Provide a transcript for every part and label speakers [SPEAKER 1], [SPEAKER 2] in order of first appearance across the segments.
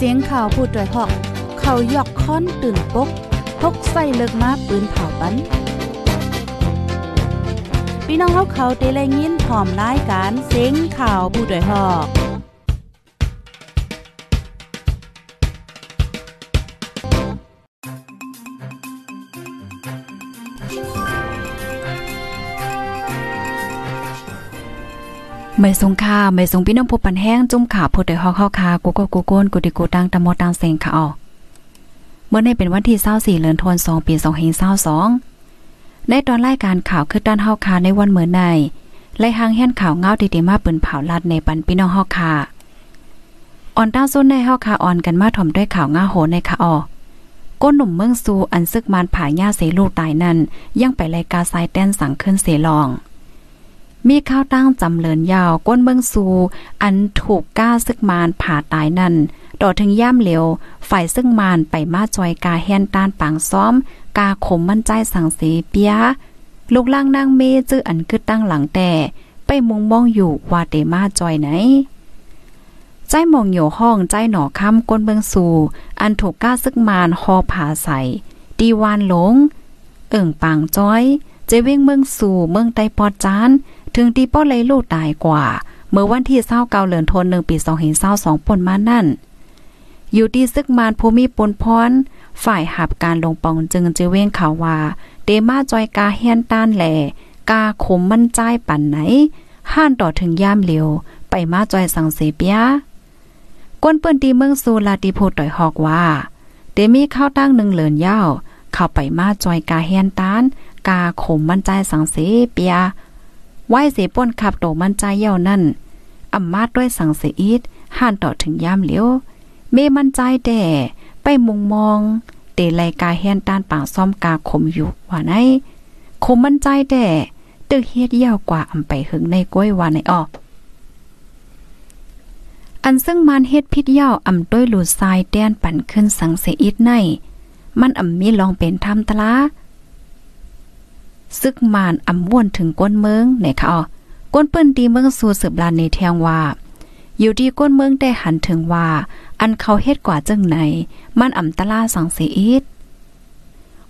[SPEAKER 1] เสียงข่าวพูดด้วยหอก เขายอกค้อนตื่นปกพกใส่เลิกมาปืนเผาปันพี่น้องเขาเขาเตะเลยินพร้อมรายการเสียงข่าวผู้ด้วยหอก
[SPEAKER 2] ไม่สงค่าไม่สงพี่น้องผู้ปันแห้งจุ่มขาผู้ใดฮอกเข้าคากูก็กูโกนกูดิกูตังตะโมตังเซงค่ะออเมื่อในเป็นวันที่24เดือนธันวาคมปี2522ในตอนรายการข่าวคือด้านเฮาคาในวันเหมือนในไล่หางแห่นข่าวเงาดีๆมาปืนเผาลัดในปันพี่น้องเฮาคาอ่อนต้าซุนในเฮาคาอ่อนกันมาถ่อมด้วยข่าวง่าโหในค่ะออก้นหนุ่มเมืองซูอันซึกมานผาหญ้าเสลูกตายนั่นยังไปรายการสายแต้นสั่งขึ้นเสลอง มีข้าวตั้งจำเลินยาวก้นเมืองสูอันถูกก้าซึกมานผ่าตายนั่นดอถึงย่ำเหลวฝ่ายซึ่งมานไปมาจอยกาแฮนต้านปางซ้อม กาขมมั่นใจสังเสียเปียลูกล่างนางเมจื้ออันคือตั้งหลังแต่ ไปมุงมองอยู่ว่าเตมาจอยไหน ใจมองอยู่ห้องใจหนอค่ำก้นเบิงสูอันถูกก้าซึกมานหอผาใส่ดีวานหลง เอิ่งปางจ้อย เจเว้งเมืองสู่เมืองไตปอดจาน ถึงตีป้อเลยลูกตายกว่า เมื่อวันที่เศร้าเกาเหลือนทนหนึ่งปีสองเห็นเศร้าสองปนมานั่น อยู่ที่ซึกมานภูมิปนพรฝ่ายหับการลงปองจึงจะเว้งข่าวว่าเดมาจอยกาเฮียนต้านแหล่กาขมมั่นใจปั่นไหนห้านต่อถึงย่ามเหลียว ไปมาจอยสังเสเปียก้นเปิ้นตีเมืองซูลาติโพต่อยหอกว่าเดมีข้าวตั้งหนึ่งเหลือนยาวเข้าไปมาจอยกาเฮียนต้าน กาขมมั่นใจสังเสเปีย ไหวเสป่นขับโตมันใจเย่านั่นอำมาด้วยสังเสียดห่านต่อถึงยามเหลียวเมมันใจแด่ไปมุงมองเตไลกาเฮียนต้านปาซ่อมกาคมอยู่ว่าไหนคมมันใจแด่ตึกเฮ็ดยาวกว่าอำไปหึงในก้วยว่าในออกอันซึ่งมันเฮ็ดพิษยาวอำด้วยหลุดทรายแดนปั่นขึ้นสังเสียดใน มันอำมีลองเป็นทำตลา ซึกมานอำวนถึงก้นเมืองไหนคะอ๋อก้นเปิ้นตีเมืองสู่สืบลานในแทงว่า อยู่ดีก้นเมืองได้หันถึงว่า อันเขาเฮ็ดกว่าจังไหน มันอำตลาสังเสีอีด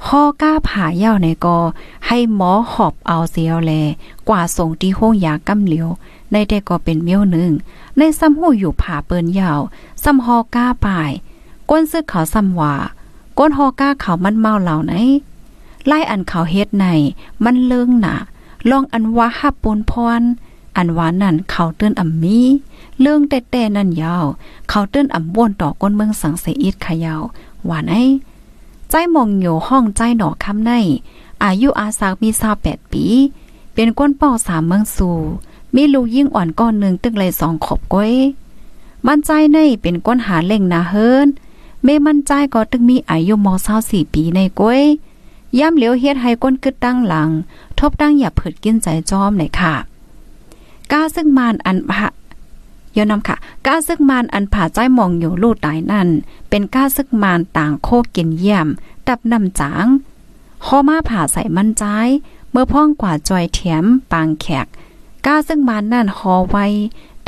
[SPEAKER 2] ฮอก้าผ่าเย่าในกอ ให้หมอหอบเอาเสียวแล กว่าส่งที่ห้องยากำเหลียว ในแต่ก็เป็นเมียวหนึ่ง ในซ้ำหูอยู่ผ่าเปิ้นยาวซ้ำฮอก้าป่าย ก้นซึกเขาซ้ำว่า ก้นฮอก้าเขามันเมาเหล่าไหน ไล่อันเขาเฮ็ดในมันเลิงหนาลองอันว่าฮับปนพร อันว่านั่นเขาเตื้นอ่ำมีเรื่องแต่แต่นั่นยาว เขาเตื้นอ่ำวนต่อก้นเมืองสังเสอีดขยาวว่าไอใจมองอยู่ห้องใจหนอคำใน อายุอาสากมีซาแปดปี เป็นก้นเป้าสามเมืองสู่ มีลูกยิ่งอ่อนก้อนหนึ่งตึกเลยสองขบก้อยมันใจในเป็นก้นหาเล่งนาเฮินเมมันใจก็ตึกมีอายุมอเศร้าสี่ปีในก้อย ย่ำเหลียวเฮ็ดให้ก้นกึดตั้งหลัง ทบตั้งอย่าเผิดกินใจจอมเลยค่ะก้าซึ่งมานอันพะยอนำค่ะก้าซึกมานอันผ่าใจมองอยู่ลู่ตายนั่น เป็นก้าซึกมานต่างโคกินเยี่ยม ตับนำจางข้อมาผ่าใส่มันใจ เมื่อพ่องกว่าจอยเถียมปางแขกก้าซึ่งมานนั่นหอไว้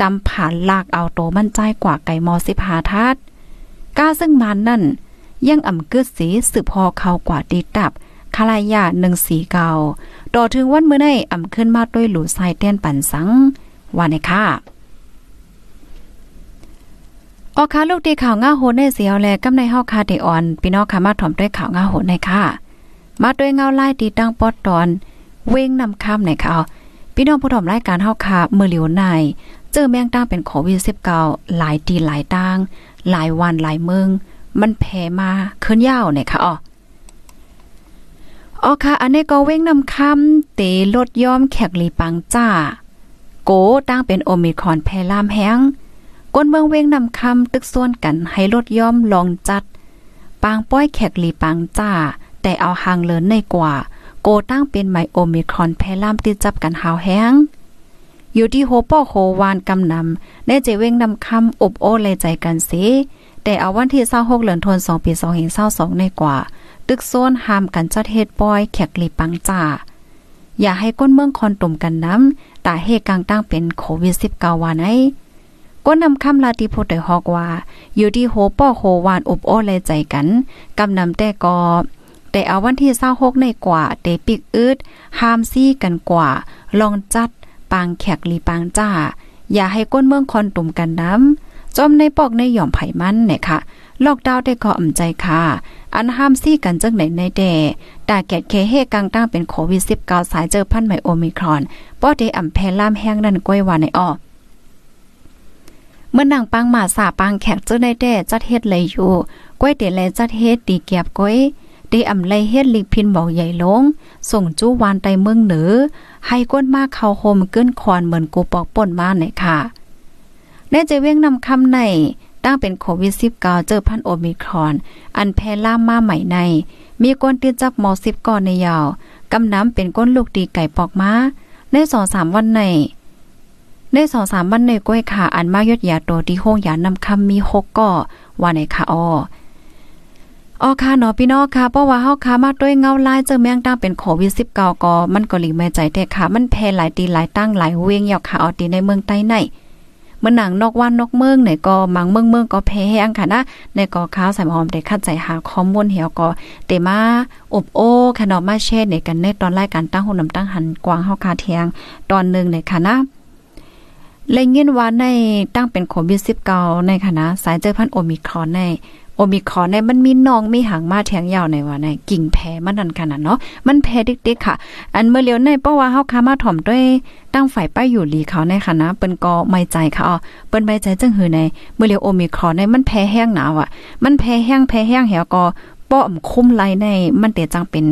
[SPEAKER 2] ตำผ่านลากเอาโตมันใจกว่าไก่มอสิพาทัดก้าซึ่งมานนั่นยังอ่ำเกือสีสืบพอเขากว่าดีตับ คาลายาหนึ่งสีเก่าต่อถึงวันเมื่อในอ่ำขึ้นมาด้วยหลูไซเต้นปั่นสังว่าในค่ะออคาลูกตีข่าวง่าโหในเสียวแลกำในเฮาคาเดออนพี่น้องค่ะมาถ่อมด้วยข่าวง่าโหในค่ะ มาด้วยเงาไล่ตีตั้งปอดตอน เว้งนำค่ำในค่ะพี่น้องผู้ถ่อมรายการเฮาคาเมื่อเหลียวในเจอแมงตั้งเป็นโควิด19หลายตีหลายตั้งหลายวันหลายเมืองมันแผ่มาขึ้นยาวเนี่ยค่ะอ๋อ อ๋อค่ะ อันนี้ก็เว้งนำคำเตลดย่อมแขกลีปังจ้า โกตั้งเป็นโอมิคอนแพลามแห้งก้นเมืองเว้งนำคำตึกส่วนกันให้ลดย่อมลองจัด ปางป้อยแขกลีปังจ้า แต่เอาหางเลินในกว่า โกตั้งเป็นไมโอมิคอนแพลามติดจับกันหาวแห้งอยู่ที่โฮป้อโฮวานกำนำในเจเว้งนำคำอบโอเลยใจกันสิแต่เอาวันที่26เดือนธันวาคมปี2022ในกว่า ตึกโซนหามกันจัดเฮ็ดปอยแขกลีปังจ่าอย่าให้ก้นเมืองคอนตุ่มกันน้ำตาเฮกลางตั้งเป็นโควิด19วานไอก็นนำคำลาติโพดได้ฮอกว่า อยู่ที่โหป้อโหวานอบโอเลยใจกันกำนำแต่ก็แต่เอาวันที่26ในกว่าเตปิกอืดห้ามซี่กันกว่า ลองจัด ปางแขกลีปางจ้า อย่าให้ก้นเมืองคอนตุ่มกันน้ำจอมในปอกในหย่อมไผ่มันเนี่ยค่ะ ลอกดาวได้ขออ่ำใจค่ะ อันห้ามซี่กันจังไหนในแด่ตาแกดเคเฮกลางตั้งเป็นโควิด 19 สายเจอพันใหม่โอมิครอนป้อเดอ่ำแพล่ามแห้งนั่นก้อยวานในอ้อเมื่อนางปังมาสาปังแขกเจ้าได้แด่จัดเฮ็ดเลยอยู่ก้อยเดเลยจัดเฮ็ดตีเก็บก้อยเดอ่ำไลเฮ็ดลิพินบอกใหญ่ลง ส่งจู้วานไตเมืองเหนือ ให้ก้นมากเข้าโฮมเกินคอนเหมือนกูปอกป่นมาไหนค่ะได้จะเวียงนำคำใน ตั้งเป็นโควิด 19 เจอพันโอมิครอน อันแพร่ล่ามาใหม่ใน มีก้นติดจับหมอ10ก่อนในยาวกำน้ำเป็นก้นลูกดีไก่ปอกมาใน2-3วันในในสองสามวันในก้อยขาอันมายดยาโตที่ห้องยานำคำมีหกก่อว่าในค่ะอ้อออค่ะเนาะพี่น้องค่ะเพราะว่าเฮาค่ะมาด้วยเงาลายเจอแมงตั้งเป็นโควิด19ก็มันก็หลีแม่ใจแต่ค่ะ มันแพร่หลายตีหลายตั้งหลายเวียงยาวค่ะเอตีในเมืองใต้ใน เมื่อหนังนอกว่านนอกเมืองไหนก็มังเมืองเมืองก็แพ้แห้งค่ะนะในก็ข้าวใส่หอมได้คัดใจหาข้อมูลเหี่ยวก็เตมาอบโอ้ขนมมาเชร์ในกันในตอนรายการตั้งหุ่นนำตั้งหันกวางเฮาคาเทียงตอนหนึ่งในค่ะนะเลยเงินว่าในตั้งเป็นโควิด19ในคณะสายเจอพันโอมิครอนใน มิคอนในมันมีน้องมีหางมาแทงยาวในว่าในกิ่งแพ้มันนั่นขนาดเนาะมันแพ้ดิกๆค่ะ อันเมื่อเลี้ยวในเพราะว่าเฮาคามาถ่อมด้วยตั้งฝ่ายป้ายอยู่ลีเขาในคณะเปิ้นก็ไม่ใจค่ะอ๋อเปิ้นไม่ใจจังหือในเมื่อเลี้ยวโอมิครอนในมันแพ้แห้งหนาวอะ มันแพ้แห้งแพ้แห้งเหี่ยวก็ป้อมคุ้มไรในมันเตจังเป็น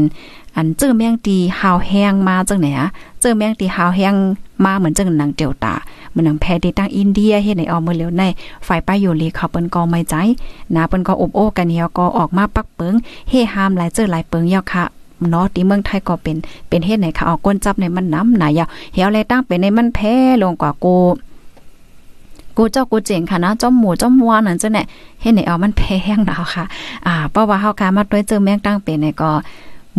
[SPEAKER 2] อันเจอแมงตีหาวแห้งมาจังไหนอะเจอแมงตีหาวแห้งมาเหมือนจังหนังเดลตาเหมือนหนังแพดีตั้งอินเดียเฮ็ดในออกมือเร็วในฝ่ายป้ายโยลีเขาเปิ้นก็ไม่ใจนะเปิ้นก็อบโอ้กันเฮียก็ออกมาปักเปิงเฮหามหลายเจอหลายเปิงยาค่ะเนาะที่เมืองไทยก็เป็นเป็นเฮ็ดไหนค่ะออกก้นจับในมันน้ำหนายาวเฮียวเลยตั้งเป็นในมันแพ้ลงกว่ากูกูเจ้ากูเจ๋งค่ะนะจ้อมหมูจ้อมวานนั่นจ้ะเนี่ยเฮ็ดไหนเอามันแพงดาวค่ะ อ่าเพราะว่าเฮาการมาด้วยเจอแมงตั้งเป็นเนี่ยก็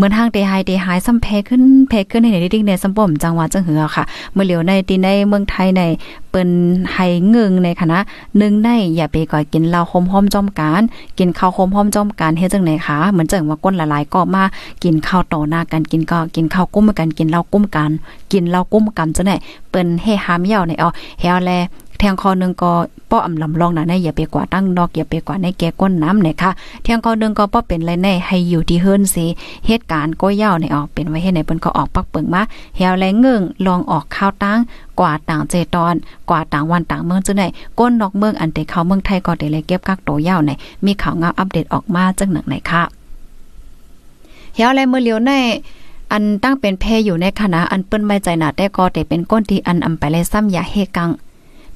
[SPEAKER 2] เหมือนทางเตหายเตหายซ้ำแพ้ขึ้นแพ้ขึ้นในไหนดิ้งในสัมปมจังหวัดจังเหือค่ะ เมื่อเหลียวในตีในเมืองไทยในเปิ้นไห้เงึงในคณะหนึ่งในอย่าไปก่อยกินเหล้าหอมๆจอมการ กินข้าวหอมๆจอมการเฮ็ดจังไหนคะเหมือนจังว่าก้นละลายก็มากินข้าวต่อหน้ากันกินก็กินข้าวกุ้มกันกินเหล้ากุ้มกัน กินเหล้ากุ้มกันจังไหนเปิ้นให้หามยาวในเอาเฮาแล แทงคอนึงก็ป้ออำลำลองนะในอย่าไปกว่าตั้งนอกอย่าไปกว่าในแก่ก้นน้ำเนี่ยค่ะเทียงคอนึงก็ป้อเป็นไรแน่ให้อยู่ที่เฮิรนสิเหตุการณ์ก็ยาวในออกเป็นไว้ให้ในเปิ้นก็ออกปักเปิงมาเฮวแลเงิงลองออกข้าวตั้งกว่าต่างเจตอน กว่าต่างวันต่างเมืองจังได๋ก้นนอกเมืองอันเตเข้าเมืองไทยก็ได้เลยเก็บกักโตยาวในมีข่าวงาอัปเดตออกมาจังหนังไหนค่ะเฮวแลเมื่อเลียวในอันตั้งเป็นแพอยู่ในคณะอันเปิ้นไม่ใจหนาแต่ก็แต่เป็นก้นที่อันอำไปเลยซ้ำยาเฮกัง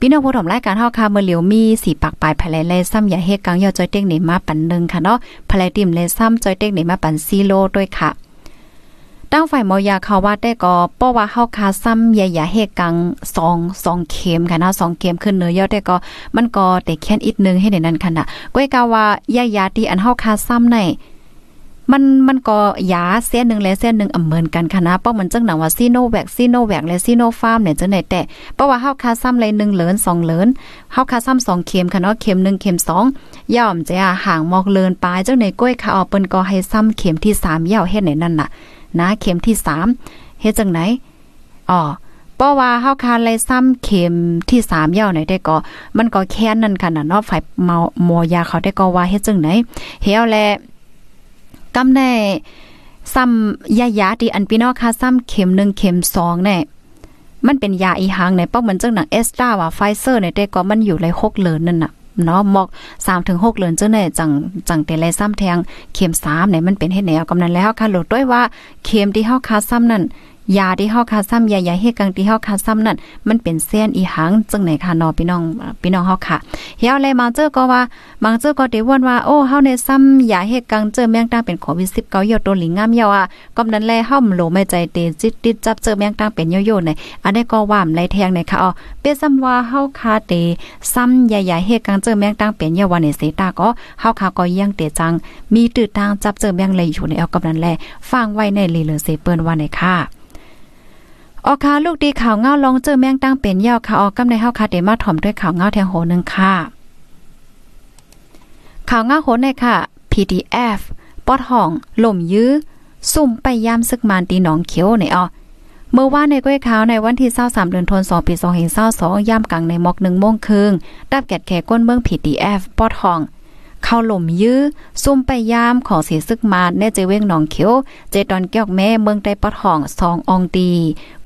[SPEAKER 2] พี่น้องผู้ชมรายการเฮาค่ะเมื่อเหลียวมีสีปากปลายภายในเลยซ้ำอย่าเฮกังยอจอยเต็กนี่มาปันนึงค่ะเนาะภายในติ่มเลยซ้ำจอยเต็กนี่มาปันซีโลด้วยค่ะตั้งฝ่ายมอยาเขาว่าได้ก็ป้อว่าเฮาคาซ้ำใหญ่ๆเฮกัง2 2เข็มค่ะนะ2เข็มขึ้นเนื้อยอดได้ก็มันก็แต่แค่นอีกนึงให้ในนั้นค่ะนะก้อยกาว่าใหญ่ๆที่อันเฮาคาซ้ำใน มันมันก็ยาเส้นหนึ่งและเส้นหนึ่งอำเหมือนกันค่ะนะเพราะมันจังหนังว่าซีโนแวคซีโนแวคและซีโนฟาร์มเนี่ยจังไหนแต่เพราะว่าเฮาคาซ้ำเลย1เหลิน2เหลินเฮาคาซ้ำ2เข็มค่ะเนาะเข็ม1เข็ม2ย่อมจะห่างมอกเลินปลายจังไหนก้อยค่ะเอาเปิ้นก็ให้ซ้ำเข็มที่3ยาวเฮ็ดไหนนั่นน่ะ นะเข็มที่3เฮ็ดจังไหนอ๋อเพราะว่าเฮาคาเลยซ้ำเข็มที่3ยาวไหนได้ก็ มันก็แค่นั่นค่ะนะเนาะฝ่ายเมาหมอยาเขาได้ก็ว่าเฮ็ดจังไหนเฮาแล กำแน่ซ้ำยายาที่อันพี่น้องค่ะซ้ำเข็ม1เข็ม2เนี่ยมันเป็นยาอีหังเนี่ยป้อเหมือนจังหนังเอสตราว่าไฟเซอร์ในแต่ก็มันอยู่เลย6เหลือนนั่นน่ะเนาะหมอก3ถึง6เหลือนจังได๋จังจังแต่ไรซ้ำแทงเข็ม3เนี่ยมันเป็นเฮ็ดแนวกำนั้นแล้วค่ะโหลดด้วยว่าเข็มที่เฮาคาซ้ำนั่น ยาที่เฮาคาซ้ำยาใหญ่เฮ็ดกังที่เฮาคาซ้ำนั่นมันเป็นเส้นอีหังจังไหนค่ะนาะพี่น้องพี่น้องเฮาค่ะเฮียเลยมาเจอก็ว่าบางเจอก็ได้วนว่าโอ้เฮาในซ้ำยาเฮ็ดกังเจอแมงตางเป็นโควิด19ยอดตัวหลิงงามยาวอะก็นั้นแลเฮาโหลไม่ใจเตจิตติดจับเจอแมงตางเป็นโยโย่ในอันนี้ก็ว่ามไหลแทงในค่ะอ๋อเป็นซ้ำว่าเฮาคาเตซ้ำยาใหญ่เฮ็ดกังเจอแมงตางเป็นยาวันในเสตาก็เฮาคาก็ยังเตจังมีตื้อทางจับเจอแมงเลยอยู่ในเอากำนั้นแลฟังไว้ในลีเลเซเปิ้นว่าในค่ะ ออคาลูกดีข่าวเงาลองเจอแมงตั้งเป็นยาวค่ะออกกำในเฮาคาเดมาถ่อมด้วยข่าวเงาแทงโหนึงค่ะ ข่าวเงาโหในค่ะ PDF ปอดห้องล่มยื้อซุ่มไปยามซึกมานตีหนองเขียวในออเมื่อว่าในก้อยขาวในวันที่23เดือนธันวาคมปี2522ย่ำกลางในมอก1โมงครึ่งดับแกดแขก้นเมือง PDF ปอดห้อง เข้าหล่มยื้อซุ่มไปยามของเสียซึกมาแน่เจเว้งหนองเขียว เจตอนแก้วแม่เมืองใต้ปอดห้องสององตี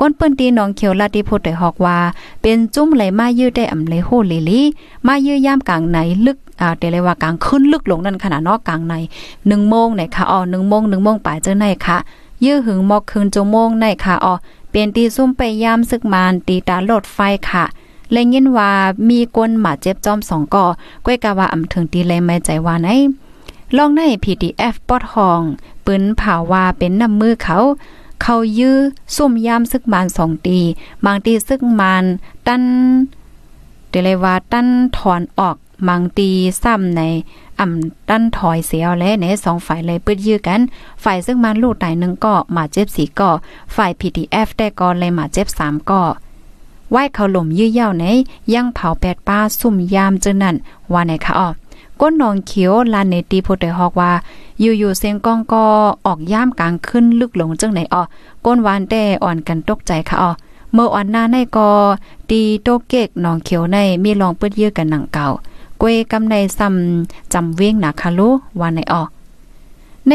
[SPEAKER 2] ก้นเปิ้นตีหนองเขียวลาดิพูดได้ฮอกว่า เป็นจุ้มไหลมายื้อได้อำเลยโหลิลีมายื้อยามกลางไหนลึกอ่าเดเลยว่ากลางขึ้นลึกลงนั่นขนาดนอกกลางใน1โมงในค่ะอ๋อ1โมง1โมงปลายเจอในค่ะยื้อหึงมอกคืนจโมงในค่ะอ๋อเป็นตีซุ่มไปยามซึกมานตีตาโลดไฟค่ะ เลยยินว่ามีกวนหมาเจ็บจอมสองก่อก้อยกะว่าอำถึงตีเลยไม่ใจว่าไหนลองใน PDF ปอดห้องปืนเผาว่าเป็นน้ำมือเขา เขายื้อซุ่มยามซึกมานสองตีบางตีซึกมานตันเดเลยว่าตันถอนออกบางตีซ้ำในอ่ำตั้นถอยเสียวและในสองฝ่ายเลยปืดยื้อกัน ฝ่ายซึ่งมันลูกตายหนึ่งก็มาเจ็บสีก็ฝ่าย PDF ได้ก็เลยมาเจ็บสามก็ ไหว้เขาหล่มยื้อเย่าในยังเผาแปดป้าซุ่มยามเจอนั่นว่าไหนคะอ๋อก้นนองเขียวลานเนตีโพเตฮอกว่า อยู่ๆเสียงก้องก็ออกย่ามกลางขึ้นลึกหลงจังไหนอ๋อก้นวานแต่อ่อนกันตกใจค่ะอ๋อเมื่ออ่อนหน้าในก็ตีโตเกกนองเขียวในมีลองเปื้ดยื้อกันหนังเก่ากวยกำในซ้ำจำเว้งนะคาลุวันในออใน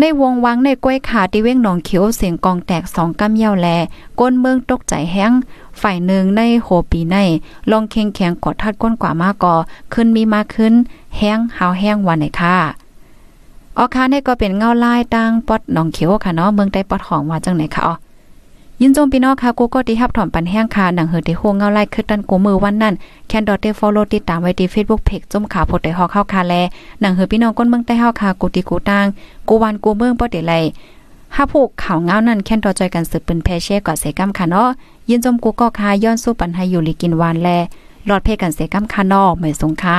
[SPEAKER 2] ในวงวังในกล้วยขาที่เว้งหนองเขียวเสียงกองแตกสองกำเย่าแล ก้นเมืองตกใจแห้ง ฝ่ายหนึ่งในโหปีใน ลองเค็งแข็งกอดทัดก้นกว่ามากกอขึ้นมีมากขึ้น แห้งหาวแห้งวันไหนค่ะออคาเนี่ก็เป็นเงาลายตั้งปอดหนองเขียวค่ะเนาะเมืองใต้ปอดของว่าจังไหนค่ะอ๋อ ยินจมพี่น้องค่ะกูก็ที่ฮับถอมปันแห้งค่ะหนังเหือที่โฮงเงาไล่คือตันกูมือวันนั้นแคนดอทเตฟอลโลติดตามไว้ที่ Facebook Page จมข่าวพดได้ฮอกเข้าคาแลหนังเหือพี่น้องก้นเมืองใต้เฮาค่ะกูติกูตังกูวันกูเมืองบ่ได้ไลห้าผูกข่าวเงานั้นแค่นต่อจอยกันสืบเป็นแพเช่กว่าเสกัมค่ะเนาะยินจมกูก็คาย้อนสู้ปันให้อยู่ลีกินวานแลหลอดเพกันเสกัมค่ะนอไม่สงค่ะ